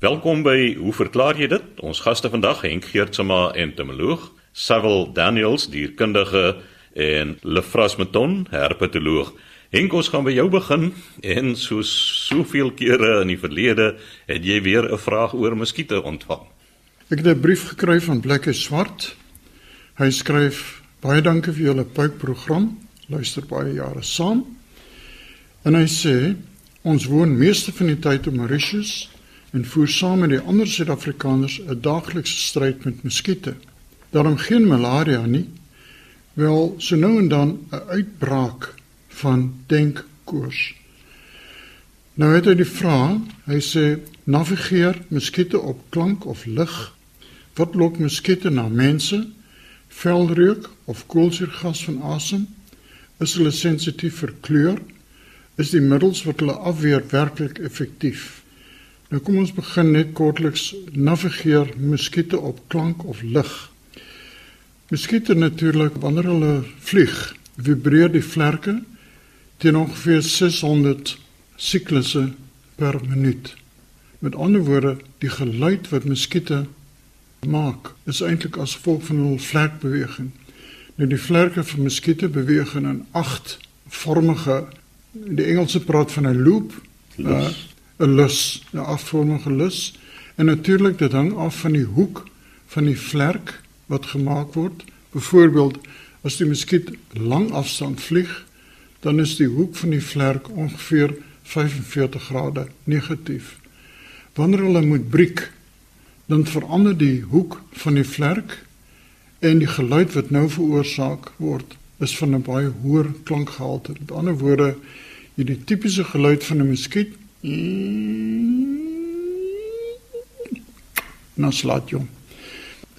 Welkom by Hoe verklaar jy dit? Ons gaste vandag Henk Geertsma, entomoloog, Savel Daniels, dierkundige en Lefras Meton, herpetoloog. Henk, ons gaan by jou begin en so soveel kere in die verlede het jy weer 'n vraag oor muskiete ontvang. Ek het 'n brief gekry van Blikke Swart. Hy skryf: "Baie dankie vir julle puikprogram. Luister baie jare saam." En hy sê: "Ons woon meeste van die tyd op Mauritius en voer saam met die ander Suid-Afrikaners 'n daaglikse stryd met muskiete. Daarom geen malaria nie, wel so nou en dan 'n uitbraak van denkkoors. Nou het hy die vraag, hy sê navigeer muskiete op klank of lig. Wat lok muskiete na mense? Velreuk of koolsuurgas van asem? Is hulle sensitief vir kleur? Is die middels wat hulle afweer werklik effektief? Nou kom ons begin net kortliks navigeer muskiete op klank of lig. Muskiete natuurlik wanneer hulle vlieg, vibreer die vlerke teen ongeveer 600 siklusse per minuut. Met ander woorde, die geluid wat muskiete maak, is eintlik as gevolg van hul vlerkbeweging. Nou die vlerke van muskiete beweeg in 'n agtvormige die Engelse praat van 'n loop, eh, 'n lus, 'n afvormige lus. En natuurlik dit hang af van die hoek van die vlerk wat gemaak word. Byvoorbeeld, as die muskiet lang afstand vlieg, dan is die hoek van die vlerk ongeveer 45 grade negatief. Wanneer hulle moet breek, dan verander die hoek van die vlerk en die geluid wat nou veroorsaak word is van 'n baie hoër klankgehalte. Met ander woorde, jy die tipiese geluid van 'n muskiet na slaat jong.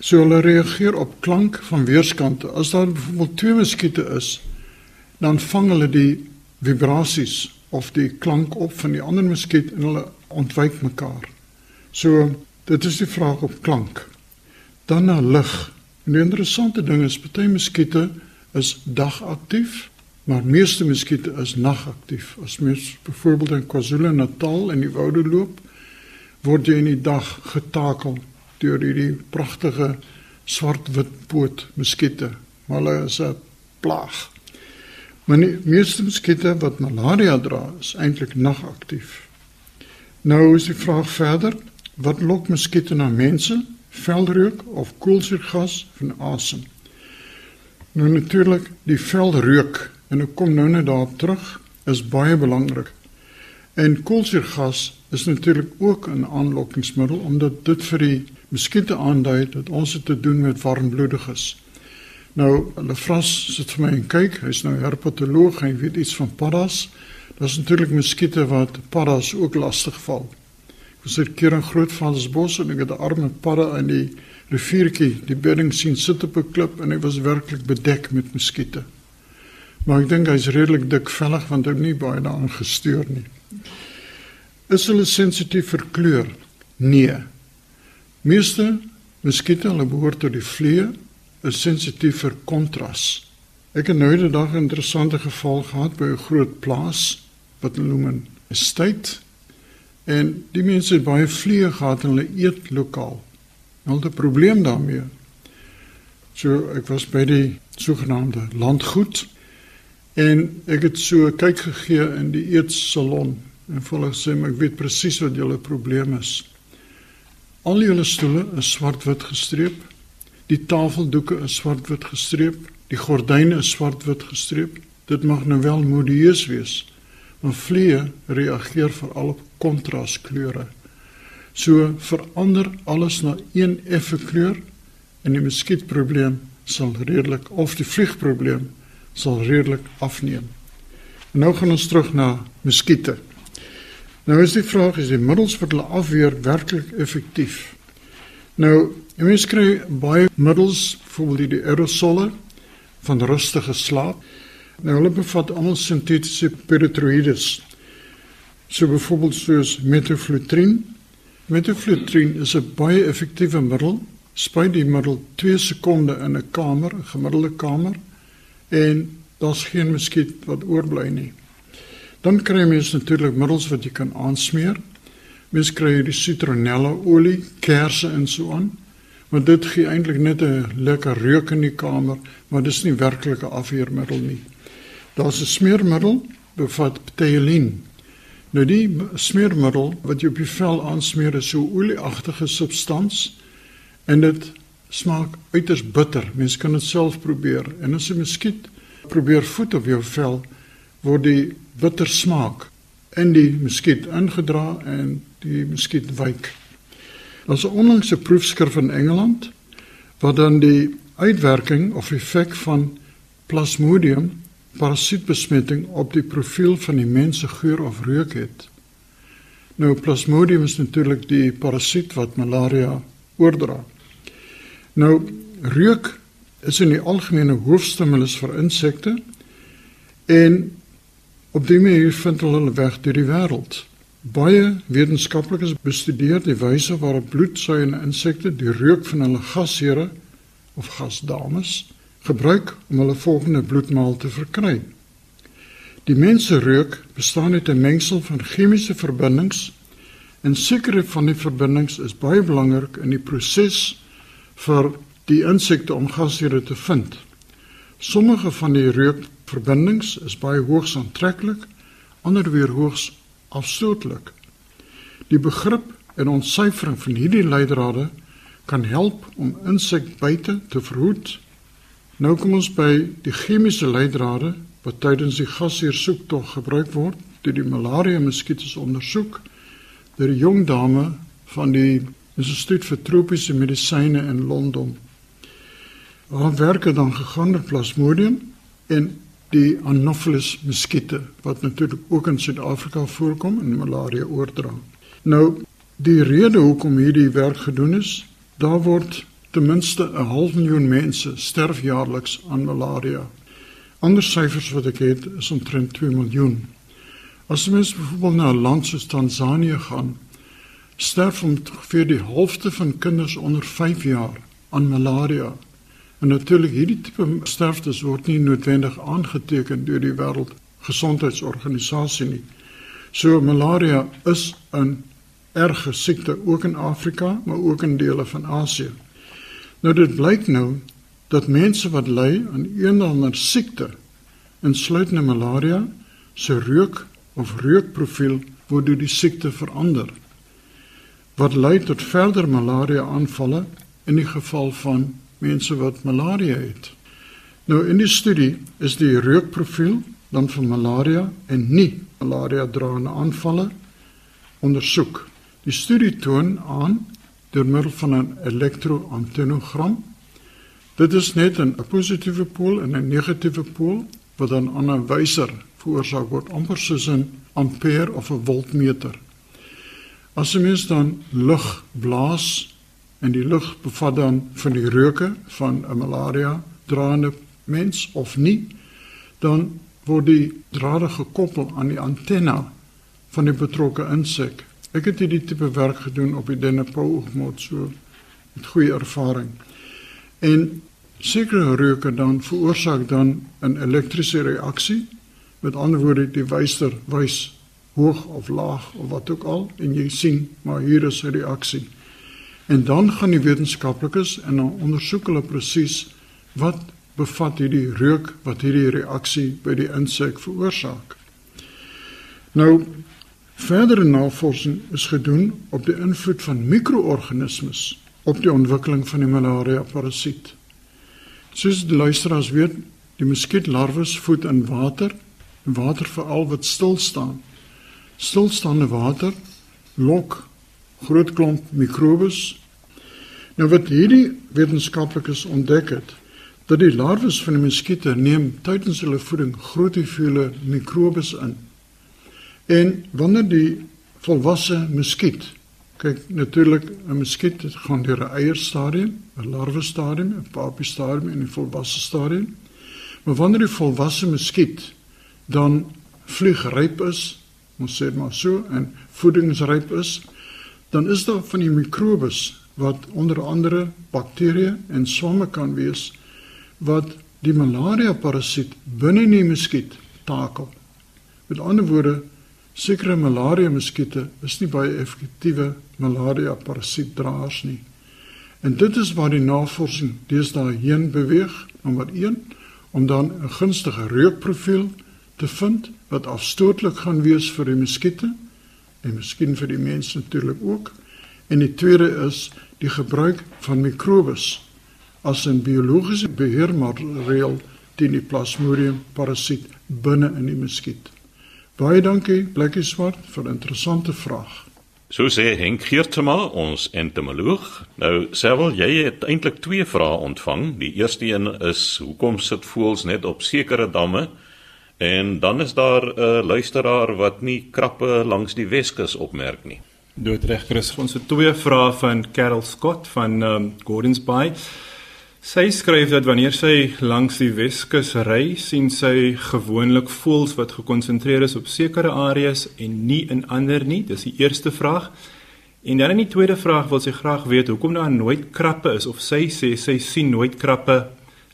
So hulle reageer op klank van weerskante. As daar byvoorbeeld twee muskiete is, dan vang hulle die vibrasies of die klank op van die ander muskiet en hulle ontwyk mekaar. So dit is die vraag op klank. Dan na lig. En die interessante ding is party muskiete is dagaktief, maar meeste muskiete is nagaktief. As mens byvoorbeeld in KwaZulu-Natal in die woude loop, word jy in die dag getakel deur hierdie pragtige swart-wit poot muskiete. Maar hulle is 'n plaag. Maar die meeste muskiete wat malaria dra, is eintlik nagaktief. Nou is die vraag verder, wat lok muskiete na mense? Velreuk of koolsuurgas van asem? Nou natuurlik, die velreuk en ek kom nou net daarop terug, is baie belangrik. En koolsuurgas is natuurlik ook 'n aanlokkingsmiddel omdat dit vir die muskiete aandui dat ons te doen met warmbloediges. Nou, hulle vras sit vir my en kyk, hy's nou herpetoloog, hy weet iets van paddas. Daar's natuurlik muskiete wat paddas ook lastig val. Ek was 'n keer in Grootvadersbos en ek het 'n arme padda in die riviertjie, die bedding sien sit op 'n klip en hy was werklik bedek met muskiete. Maar ek dink hy's redelik dikvellig want hy het nie baie daaraan gesteur nie. Is hulle sensitief vir kleur? Nee. Meeste muskiete, hulle behoort tot die vliee is sensitief vir kontras. Ek het nou die dag 'n interessante geval gehad by 'n groot plaas wat hulle noem 'n estate en die mense het baie vliee gehad in hulle eetlokaal. Hulle het 'n probleem daarmee. So ek was by die sogenaamde landgoed en ek het so kyk gegee in die eetsalon en volgens sê ek weet presies wat julle probleem is. Al julle stoele is swart-wit gestreep Die tafeldoeke is swart-wit gestreep, die gordyne is swart-wit gestreep. Dit mag nou wel modieus wees, maar vliee reageer veral op kontraskleure. So verander alles na een effe kleur en die muskietprobleem sal redelik of die vliegprobleem sal redelik afneem. Nou gaan ons terug na muskiete. Nou is die vraag is die middels wat hulle afweer werklik effektief? Nou, jy mens kry baie middels, byvoorbeeld die aerosolle van rustige slaap. Nou hulle bevat almal sintetiese pyrethroïdes. So byvoorbeeld soos metoflutrien. Metoflutrien is 'n baie effektiewe middel. Spuit die middel 2 sekonde in 'n kamer, 'n gemiddelde kamer en daar's geen muskiet wat oorbly nie. Dan kry mens natuurlik middels wat jy kan aansmeer. Mens kry die citronella olie, kersse en so aan. Maar dit gee eintlik net 'n lekker reuk in die kamer, maar dis nie werklike afweermiddel nie. Daar's 'n smeermiddel bevat pteelien. Nou die smeermiddel wat jy op die vel aansmeer is so olieagtige substans en dit smaak uiters bitter. Mens kan dit self probeer en as jy muskiet probeer voet op jou vel word die bitter smaak in die muskiet ingedra en die muskiet wyk. Daar's 'n onlangse proefskrif in Engeland wat dan die uitwerking of effek van Plasmodium parasietbesmetting op die profiel van die mens se geur of reuk het. Nou Plasmodium is natuurlik die parasiet wat malaria oordra. Nou reuk is in die algemene hoofstimulus vir insekte en op die manier vind hulle weg deur die wêreld. Baie wetenskaplikes bestudeer die wyse waarop bloedsuigende insekte die reuk van hulle gasheere of gasdames gebruik om hulle volgende bloedmaal te verkry. Die mens se reuk bestaan uit 'n mengsel van chemiese verbindings en sekere van die verbindings is baie belangrik in die proses vir die insekte om gasheere te vind. Sommige van die reukverbindings is baie hoogs aantreklik, ander weer hoogs afstootlik. Die begrip en ontsyfering van hierdie leidrade kan help om insekbyte te verhoed. Nou kom ons by die chemiese leidrade wat tydens die gasheersoektog gebruik word deur die malaria muskiete ondersoek deur 'n jong dame van die Instituut vir Tropiese Medisyne in Londen. Haar werk het dan gegaan met Plasmodium en die Anopheles muskiete wat natuurlik ook in Suid-Afrika voorkom en malaria oordra. Nou, die rede hoekom hierdie werk gedoen is, daar word ten minste 'n half miljoen mense sterf jaarliks aan malaria. Ander syfers wat ek het is omtrent 2 miljoen. As mens byvoorbeeld na 'n land soos Tansanië gaan, sterf ongeveer die helfte van kinders onder 5 jaar aan malaria. En natuurlik hierdie tipe sterftes word nie noodwendig aangeteken deur die wêreldgesondheidsorganisasie nie. So malaria is 'n erge siekte ook in Afrika, maar ook in dele van Asië. Nou dit blyk nou dat mense wat ly aan een of ander siekte, insluitende malaria, se reuk of reukprofiel word deur die siekte verander wat lei tot verder malaria aanvalle in die geval van mense wat malaria het. Nou in die studie is die reukprofiel dan van malaria en nie malaria draende aanvalle ondersoek. Die studie toon aan deur middel van 'n elektroantenogram. Dit is net 'n positiewe pool en 'n negatiewe pool wat dan aan 'n wyser veroorsaak word amper soos 'n ampere of 'n voltmeter. As 'n mens dan lug blaas en die lug bevat dan van die reuke van 'n malaria draande mens of nie, dan word die drade gekoppel aan die antenna van die betrokke insek. Ek het hierdie tipe werk gedoen op die Dennepougmot so met goeie ervaring. En sekere reuke dan veroorsaak dan 'n elektriese reaksie. Met ander woorde, die wyster wys hoog of laag of wat ook al en jy sien maar hier is 'n reaksie. En dan gaan die wetenskaplikes en dan ondersoek hulle presies wat bevat hierdie reuk wat hierdie reaksie by die insek veroorsaak. Nou verdere navorsing is gedoen op die invloed van mikroorganismes op die ontwikkeling van die malaria parasiet. Soos die luisteraars weet, die muskietlarwes voed in water, water veral wat stil staan stilstaande water lok groot klomp mikrobes. Nou wat hierdie wetenskaplikes ontdek het, dat die larwes van die muskiete neem tydens hulle voeding groot hoeveelhede mikrobes in. En wanneer die volwasse muskiet kyk natuurlik 'n muskiet gaan deur 'n eierstadium, 'n larwestadium, 'n papiestadium en 'n volwasse stadium. Maar wanneer die volwasse muskiet dan vlieg ryp is ons sê maar so en voedingsryp is, dan is daar van die mikrobes wat onder andere bakterieë en swamme kan wees wat die malaria parasiet binne in die muskiet takel. Met ander woorde, sekere malaria muskiete is nie baie effektiewe malaria parasietdraers nie. En dit is waar die navorsing deesdae heen beweeg, nommer 1, om dan 'n gunstige reukprofiel te vind wat afstootlik gaan wees vir die muskiete en miskien vir die mens natuurlik ook. En die tweede is die gebruik van mikrobes as 'n biologiese beheermaatreël teen die Plasmodium parasiet binne in die muskiet. Baie dankie Blikkie Swart vir 'n interessante vraag. So sê Henk Geertema, ons entomoloog. Nou, Sewel, jy het eintlik twee vrae ontvang. Die eerste een is: Hoekom sit voëls net op sekere damme? En dan is daar 'n uh, luisteraar wat nie krappe langs die Weskus opmerk nie. Doodreg, Chris. Ons het twee vrae van Carol Scott van um, Gordons Bay. Sy skryf dat wanneer sy langs die Weskus ry, sien sy gewoonlik voëls wat gekonsentreer is op sekere areas en nie in ander nie. Dis die eerste vraag. En dan in die tweede vraag wil sy graag weet hoekom daar nooit krappe is of sy sê sy sien nooit krappe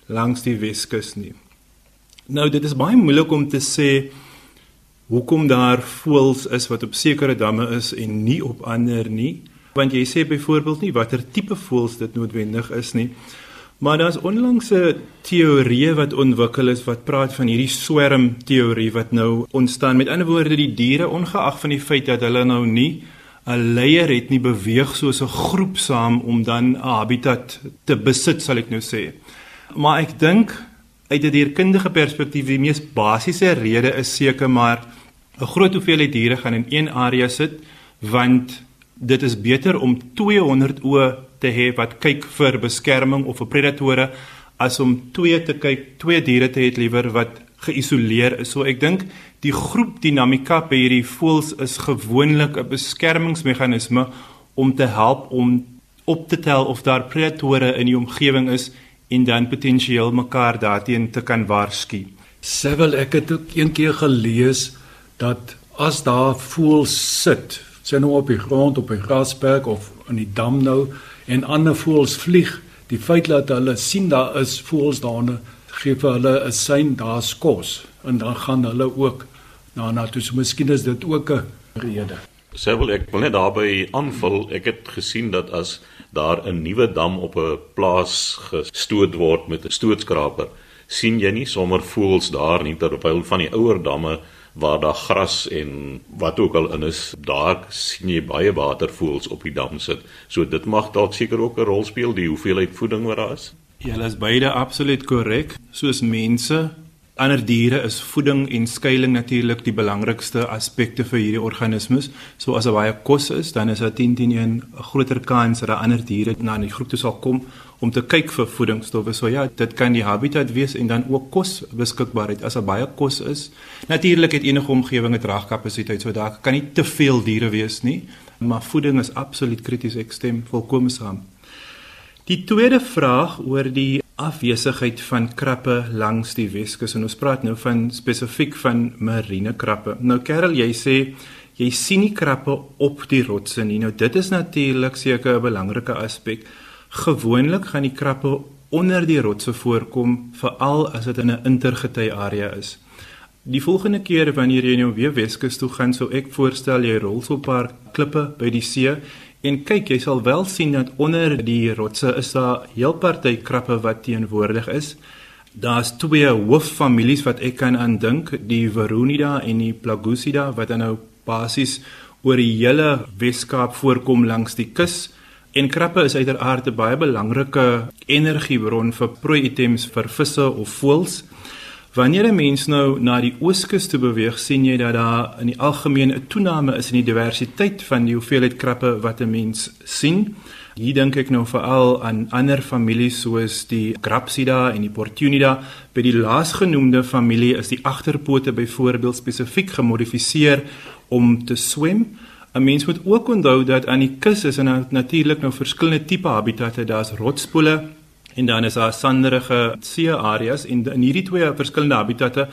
langs die Weskus nie. Nou dit is baie moeilik om te sê hoekom daar voëls is wat op sekere damme is en nie op ander nie, want jy sê byvoorbeeld nie watter tipe voëls dit noodwendig is nie. Maar daar's onlangs 'n teorie wat ontwikkel is wat praat van hierdie swerm teorie wat nou ontstaan. Met ander woorde, die diere ongeag van die feit dat hulle nou nie 'n leier het nie beweeg soos 'n groep saam om dan 'n habitat te besit, sal ek nou sê. Maar ek dink uit 'n dierkundige perspektief die mees basiese rede is seker maar 'n groot hoeveelheid diere gaan in een area sit want dit is beter om 200 oë te hê wat kyk vir beskerming of vir predatore as om twee te kyk, twee diere te hê liewer wat geïsoleer is. So ek dink die groep dinamika by hierdie voëls is gewoonlik 'n beskermingsmeganisme om te help om op te tel of daar predatore in die omgewing is en dan potensieel mekaar daarteen te kan waarsku. Sevel ek het ook een keer gelees dat as daar voëls sit, sien nou op die grond op 'n grasperk of in die dam nou en ander voëls vlieg, die feit dat hulle sien daar is voëls daarna gee vir hulle 'n sein daar's kos en dan gaan hulle ook na na toe so miskien is dit ook 'n rede. Sebel ek wil net daarby aanvul, ek het gesien dat as daar 'n nuwe dam op 'n plaas gestoot word met 'n stootskraper, sien jy nie sommer voëls daar nie terwyl van die ouer damme waar daar gras en wat ook al in is, daar sien jy baie watervoëls op die dam sit. So dit mag dalk seker ook 'n rol speel die hoeveelheid voeding wat daar is. Dit is beide absoluut korrek. Soos mense, ander diere is voeding en skuilings natuurlik die belangrikste aspekte vir hierdie organismes. So as daar baie kos is, dan is daar 10 teen 1 'n groter kans dat ander diere na die groep toe sal kom om te kyk vir voedingsstowwe. So ja, dit kan die habitat wees en dan ook kos beskikbaarheid. As daar baie kos is, natuurlik het enige omgewing 'n dragkapasiteit, so daar kan nie te veel diere wees nie, maar voeding is absoluut krities. Ek stem volkome saam. Die tweede vraag oor die afwesigheid van krappe langs die Weskus en ons praat nou van spesifiek van marine krappe. Nou Karel, jy sê jy sien nie krappe op die rotse nie. Nou dit is natuurlik seker 'n belangrike aspek. Gewoonlik gaan die krappe onder die rotse voorkom, veral as dit in 'n intergety area is. Die volgende keer wanneer jy nou weer Weskus toe gaan, sou ek voorstel jy rol so 'n paar klippe by die see en kyk, jy sal wel sien dat onder die rotse is daar heel party krappe wat teenwoordig is. Daar's twee hooffamilies wat ek kan aandink, die Veronida en die Plagusida wat dan nou basies oor die hele Weskaap voorkom langs die kus. En krappe is uiteraard 'n baie belangrike energiebron vir prooi-items vir visse of voëls. Wanneer 'n mens nou na die ooskus toe beweeg, sien jy dat daar in die algemeen 'n toename is in die diversiteit van die hoeveelheid krappe wat 'n mens sien. Hier dink ek nou veral aan ander families soos die Grapsida en die Portunida. By die laasgenoemde familie is die agterpote byvoorbeeld spesifiek gemodifiseer om te swem. 'n Mens moet ook onthou dat aan die kus is en natuurlik nou verskillende tipe habitatte. Daar's rotspoele en dan is daar sanderige see-areas en in hierdie twee verskillende habitatte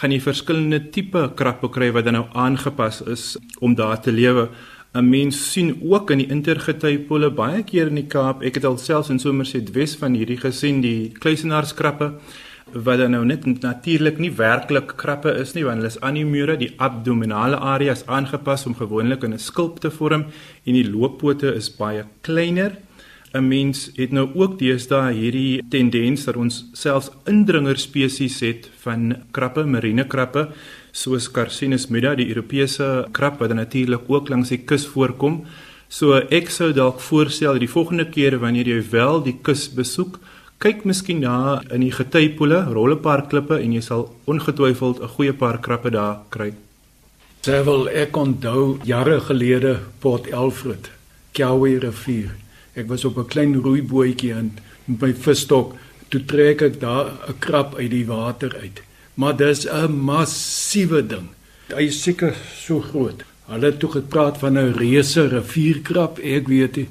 gaan jy verskillende tipe krappe kry wat dan nou aangepas is om daar te lewe. 'n Mens sien ook in die intergetypole baie keer in die Kaap. Ek het alselfs in Somerset Wes van hierdie gesien, die kluisenaarskrappe wat dan nou net natuurlik nie werklik krappe is nie want hulle is animure die abdominale area is aangepas om gewoonlik 'n skulp te vorm en die looppote is baie kleiner 'n mens het nou ook deesdae hierdie tendens dat ons selfs indringer spesies het van krappe marine krappe soos Carcinus muda die Europese krap wat natuurlik ook langs die kus voorkom so ek sou dalk voorstel die volgende keer wanneer jy wel die kus besoek kyk miskien na in die getypole, rolle paar klippe en jy sal ongetwyfeld 'n goeie paar krappe daar kry. Terwyl ek onthou jare gelede Port Alfred, Kawie rivier. Ek was op 'n klein roeibootjie en met my visstok toe trek ek daar 'n krap uit die water uit. Maar dis 'n massiewe ding. Hy is seker so groot. Hulle het toe gepraat van 'n reuse rivierkrap. Ek weet nie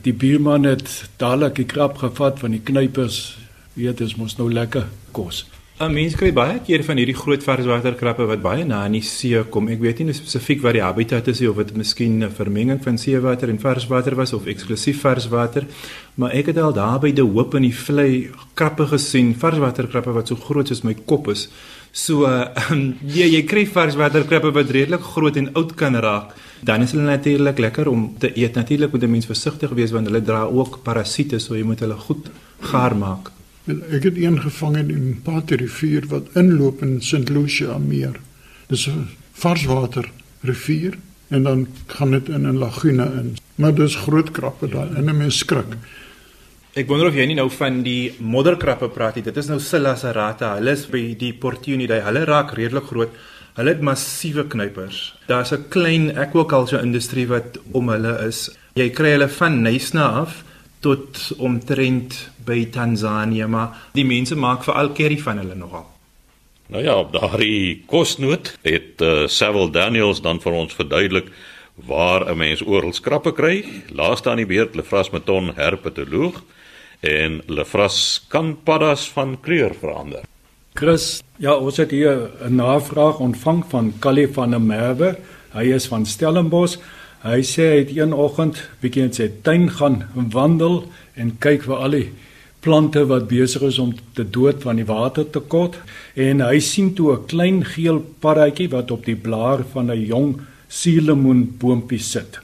Die buurman het dadelik die krap gevat van die knypers. Weet dit mos nou lekker kos. 'n Mens kry baie keer van hierdie groot varswaterkrappe wat baie na in die see kom. Ek weet nie spesifiek wat die habitat is of dit miskien 'n vermenging van seewater en varswater was of eksklusief varswater, maar ek het al daar by die hoop in die vlei krappe gesien, varswaterkrappe wat so groot soos my kop is. So uh, ja, jy kry varswaterkrappe wat redelik groot en oud kan raak dan is hulle natuurlik lekker om te eet. Natuurlik moet 'n mens versigtig wees want hulle dra ook parasiete, so jy moet hulle goed gaar maak. En ek het een gevang in die Pater rivier wat inloop in St. Lucia meer. Dis 'n varswater rivier en dan gaan dit in 'n lagune in. Maar dis groot krappe daar en 'n mens skrik. Ek wonder of jy nie nou van die modderkrappe praat nie. Dit is nou Silacerata. Hulle is by die Portunidae. Hulle raak redelik groot. Hulle het massiewe knypers. Daar's 'n klein aquaculture industrie wat om hulle is. Jy kry hulle van Nysna af tot omtrent by Tansanië, maar die mense maak veral curry van hulle nogal. Nou ja, op daardie kosnoot het uh, Sewil Daniels dan vir ons verduidelik waar 'n mens oral skrappe kry. Laaste aan die beurt Lefras Meton herpetoloog en Lefras kan paddas van kleur verander. Chris, ja, ons het hier 'n navraag ontvang van Callie van der Merwe. Hy is van Stellenbosch. Hy sê hy het een oggend bietjie in sy tuin gaan wandel en kyk vir al die plante wat besig is om te dood van die watertekort en hy sien toe 'n klein geel paddatjie wat op die blaar van 'n jong suurlemoenboompie sit.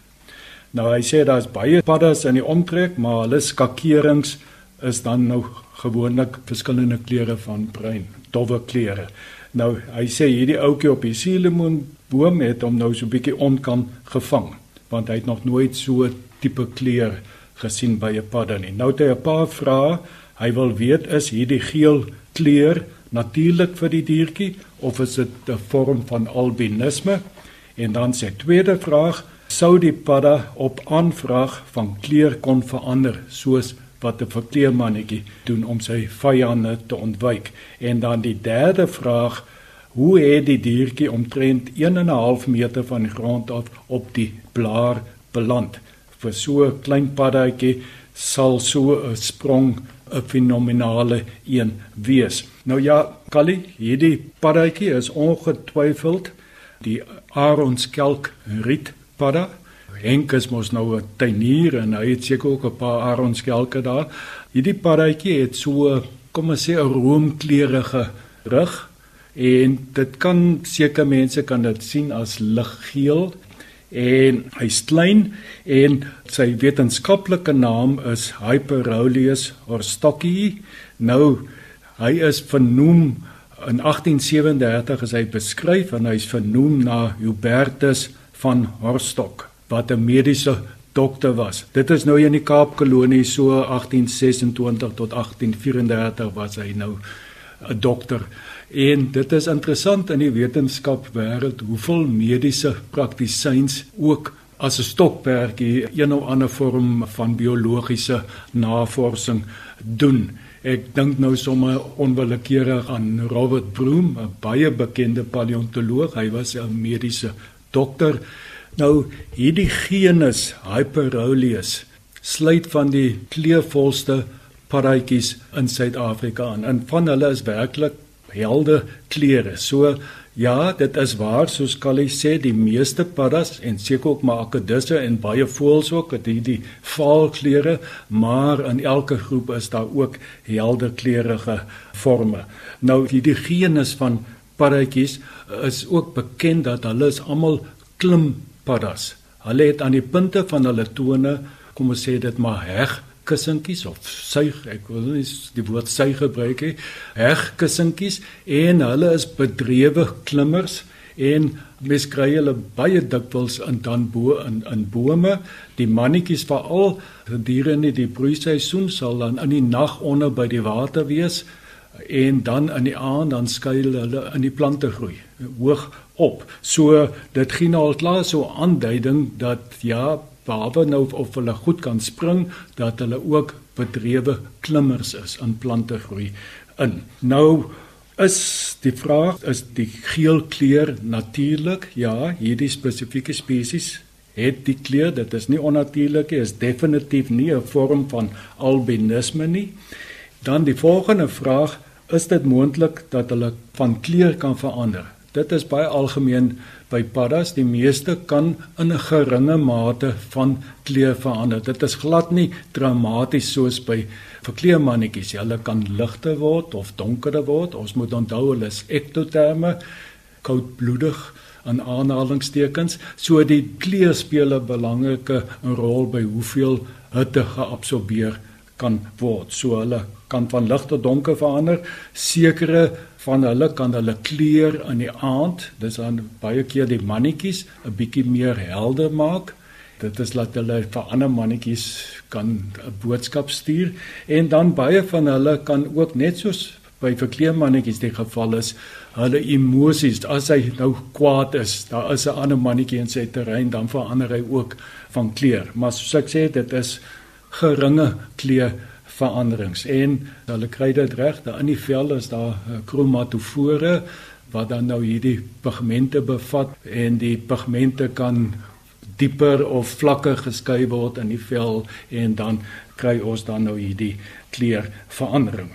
Nou hy sê daar's baie paddas in die omtrek, maar hulle skakerings is dan nou gewoonlik verskillende kleure van bruin, dowwe kleure. Nou hy sê hierdie ouetjie op die suurlemoenboom het hom nou so 'n bietjie onkan gevang, want hy het nog nooit so tipe kleur gesien by 'n padda nie. Nou het hy 'n paar vrae. Hy wil weet is hierdie geel kleur natuurlik vir die diertjie of is dit 'n vorm van albinisme? En dan sy tweede vraag, sou die padda op aanvraag van kleur kon verander soos wat 'n verkleermannetjie doen om sy vyande te ontwyk. En dan die derde vraag, hoe het die diertjie omtrent 1 en 'n half meter van die grond af op die blaar beland? Vir so 'n klein paddatjie sal so 'n sprong 'n fenominale een wees. Nou ja, Callie, hierdie paddatjie is ongetwyfeld die aronskelk riet padda Henk is mos nou 'n tuinier en hy het seker ook 'n paar aronskelke daar. Hierdie paddatjie het so kom ons sê 'n roomkleurige rug en dit kan seker mense kan dit sien as liggeel en hy's klein en sy wetenskaplike naam is Hyperoleus horstocki. Nou hy is vernoem in 1837 is hy beskryf en hy's vernoem na Hubertus van Horstock wat 'n mediese dokter was. Dit is nou in die Kaapkolonie so 1826 tot 1834 was hy nou 'n dokter. En dit is interessant in die wetenskapwêreld hoeveel mediese praktisyns ook as 'n stokperdjie een of ander vorm van biologiese navorsing doen. Ek dink nou sommer onwillekeurig aan Robert Broom, 'n baie bekende paleontoloog. Hy was 'n mediese dokter Nou hierdie genus Hyperoleus sluit van die kleurvolste paddatjies in Suid-Afrika aan. En van hulle is werklik helde kleure. So ja, dit is waar soos Callie sê, die meeste paddas en seker ook maar akedisse en baie voëls ook het hierdie vaal kleure, maar in elke groep is daar ook helder kleurige forme. Nou hierdie genus van paddatjies is ook bekend dat hulle is almal klimpaddas. Hulle het aan die punte van hulle tone, kom ons sê dit maar heg kussentjies of suig, ek wil nie die woord suig gebruik nie, heg kussentjies en hulle is bedrewe klimmers en mens kry hulle baie dikwels in dan bo in in bome. Die mannetjies veral gedurende die broeiseisoen sal dan in die nag onder by die water wees en dan in die aand dan skuil hulle in die plante groei hoog op. So dit gee nou al klaar so aanduiding dat ja, behalwe nou of hulle goed kan spring, dat hulle ook bedrewe klimmers is in plante groei in. Nou is die vraag is die geel kleur natuurlik? Ja, hierdie spesifieke spesies het die kleur, dit is nie onnatuurlik nie, is definitief nie 'n vorm van albinisme nie. Dan die volgende vraag, is dit moontlik dat hulle van kleur kan verander? Dit is baie algemeen by paddas. Die meeste kan in 'n geringe mate van kleur verander. Dit is glad nie dramaties soos by verkleemannetjies. Hulle kan ligter word of donkerder word. Ons moet onthou hulle is ektoterme, koudbloedig aan aanhalingstekens. So die kleur speel 'n belangrike rol by hoeveel hitte geabsorbeer kan word. So hulle kan van lig tot donker verander. Sekere van hulle kan hulle kleur in die aand, dis dan baie keer die mannetjies 'n bietjie meer helder maak. Dit is laat hulle vir ander mannetjies kan 'n boodskap stuur en dan baie van hulle kan ook net soos by verkleemannetjies die geval is, hulle emosies, as hy nou kwaad is, daar is 'n ander mannetjie in sy terrein, dan verander hy ook van kleur. Maar soos ek sê, dit is geringe kleur veranderings en hulle kry dit reg daar in die vel is daar kromatofore eh, wat dan nou hierdie pigmente bevat en die pigmente kan dieper of vlakker geskei word in die vel en dan kry ons dan nou hierdie kleurverandering.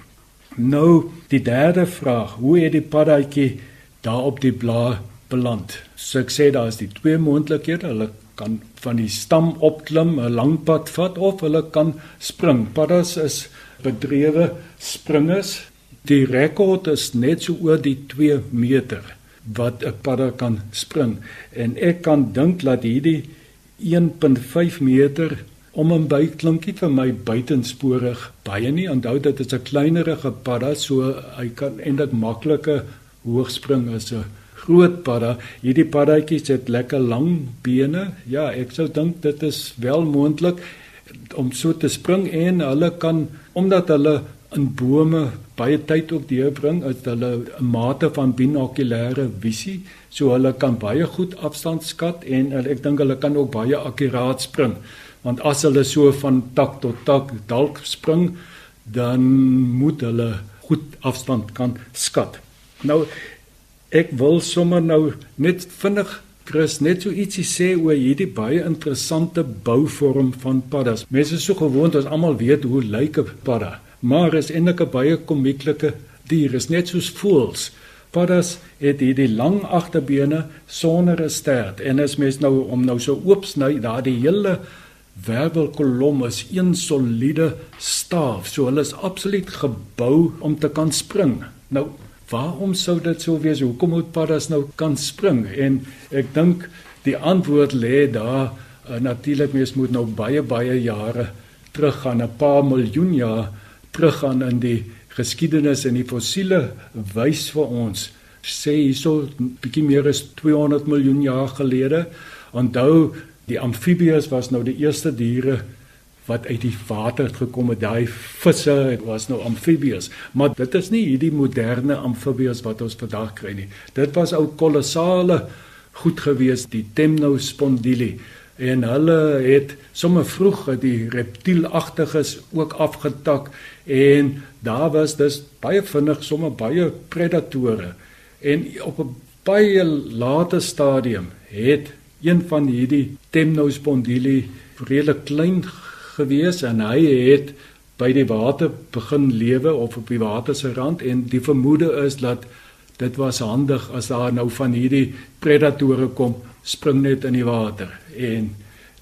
Nou die derde vraag, hoe het die paddaatjie daar op die blaar beland? So ek sê daar is die twee moontlikhede. Hulle kan van die stam opklim, 'n lang pad vat of hulle kan spring. Paddas is bedrewe springers. Die rekord is net so oor die 2 meter wat 'n padda kan spring en ek kan dink dat hierdie 1.5 meter om en by klinkie vir my buitensporig baie nie onthou dit is 'n kleinerige padda so hy kan eintlik makliker hoog spring as 'n groot padda. Hierdie paddatjies het lekker lang bene. Ja, ek sou dink dit is wel moontlik om so te spring en hulle kan omdat hulle in bome baie tyd op deurbring, het hulle 'n mate van binokulêre visie, so hulle kan baie goed afstand skat en ek dink hulle kan ook baie akkuraat spring. Want as hulle so van tak tot tak dalk spring, dan moet hulle goed afstand kan skat. Nou Ek wil sommer nou net vinnig Chris net so ietsie sê oor hierdie baie interessante bouvorm van paddas. Mense is so gewoond as almal weet hoe lyk 'n padda, maar is eintlik 'n baie komieklike dier. Is net soos voëls. Paddas het hierdie lang agterbene sonder 'n stert en as mens nou om nou so oop sny, daar die hele wervelkolom is een soliede staaf. So hulle is absoluut gebou om te kan spring. Nou Waarom sou dit so wees? Hoekom moet paddas nou kan spring? En ek dink die antwoord lê daar uh, natuurlik mens moet nou baie baie jare teruggaan, 'n paar miljoen jaar teruggaan in die geskiedenis en die fossiele wys vir ons sê hierso bietjie meer as 200 miljoen jaar gelede. Onthou die amfibieërs was nou die eerste diere wat uit die water gekom het. Daai visse het was nou amfibieërs, maar dit is nie hierdie moderne amfibieërs wat ons vandag kry nie. Dit was ou kolossale goed gewees, die Temnospondyli en hulle het sommer vroeg die reptielagtiges ook afgetak en daar was dus baie vinnig sommer baie predatore en op 'n baie late stadium het een van hierdie Temnospondyli redelik klein gewees en hy het by die water begin lewe of op die water se rand en die vermoede is dat dit was handig as daar nou van hierdie predatore kom spring net in die water en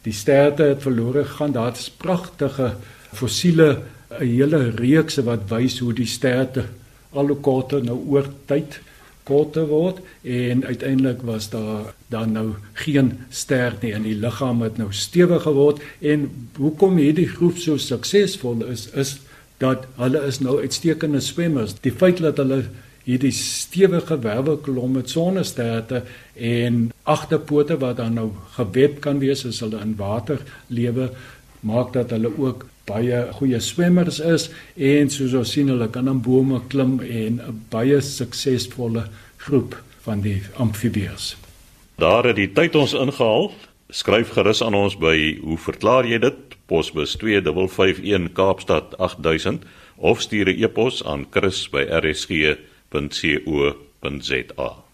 die sterte het verlore gegaan. Daar's pragtige fossiele 'n hele reeks wat wys hoe die sterte al hoe korter nou oor tyd korter word en uiteindelik was daar dan nou geen ster nie en die liggaam het nou stewig geword en hoekom hierdie groep so suksesvol is is dat hulle is nou uitstekende swemmers. Die feit dat hulle hierdie stewige wervelkolom met sonnesterte en agterpote wat dan nou geweb kan wees as hulle in water lewe maak dat hulle ook baie goeie swemmers is en soos ons sien hulle kan aan bome klim en 'n baie suksesvolle groep van die amfibieërs. Daar het die tyd ons ingehaal. Skryf gerus aan ons by hoe verklaar jy dit? Posbus 2551 Kaapstad 8000 of stuur 'n e-pos aan chris@rsg.co.za.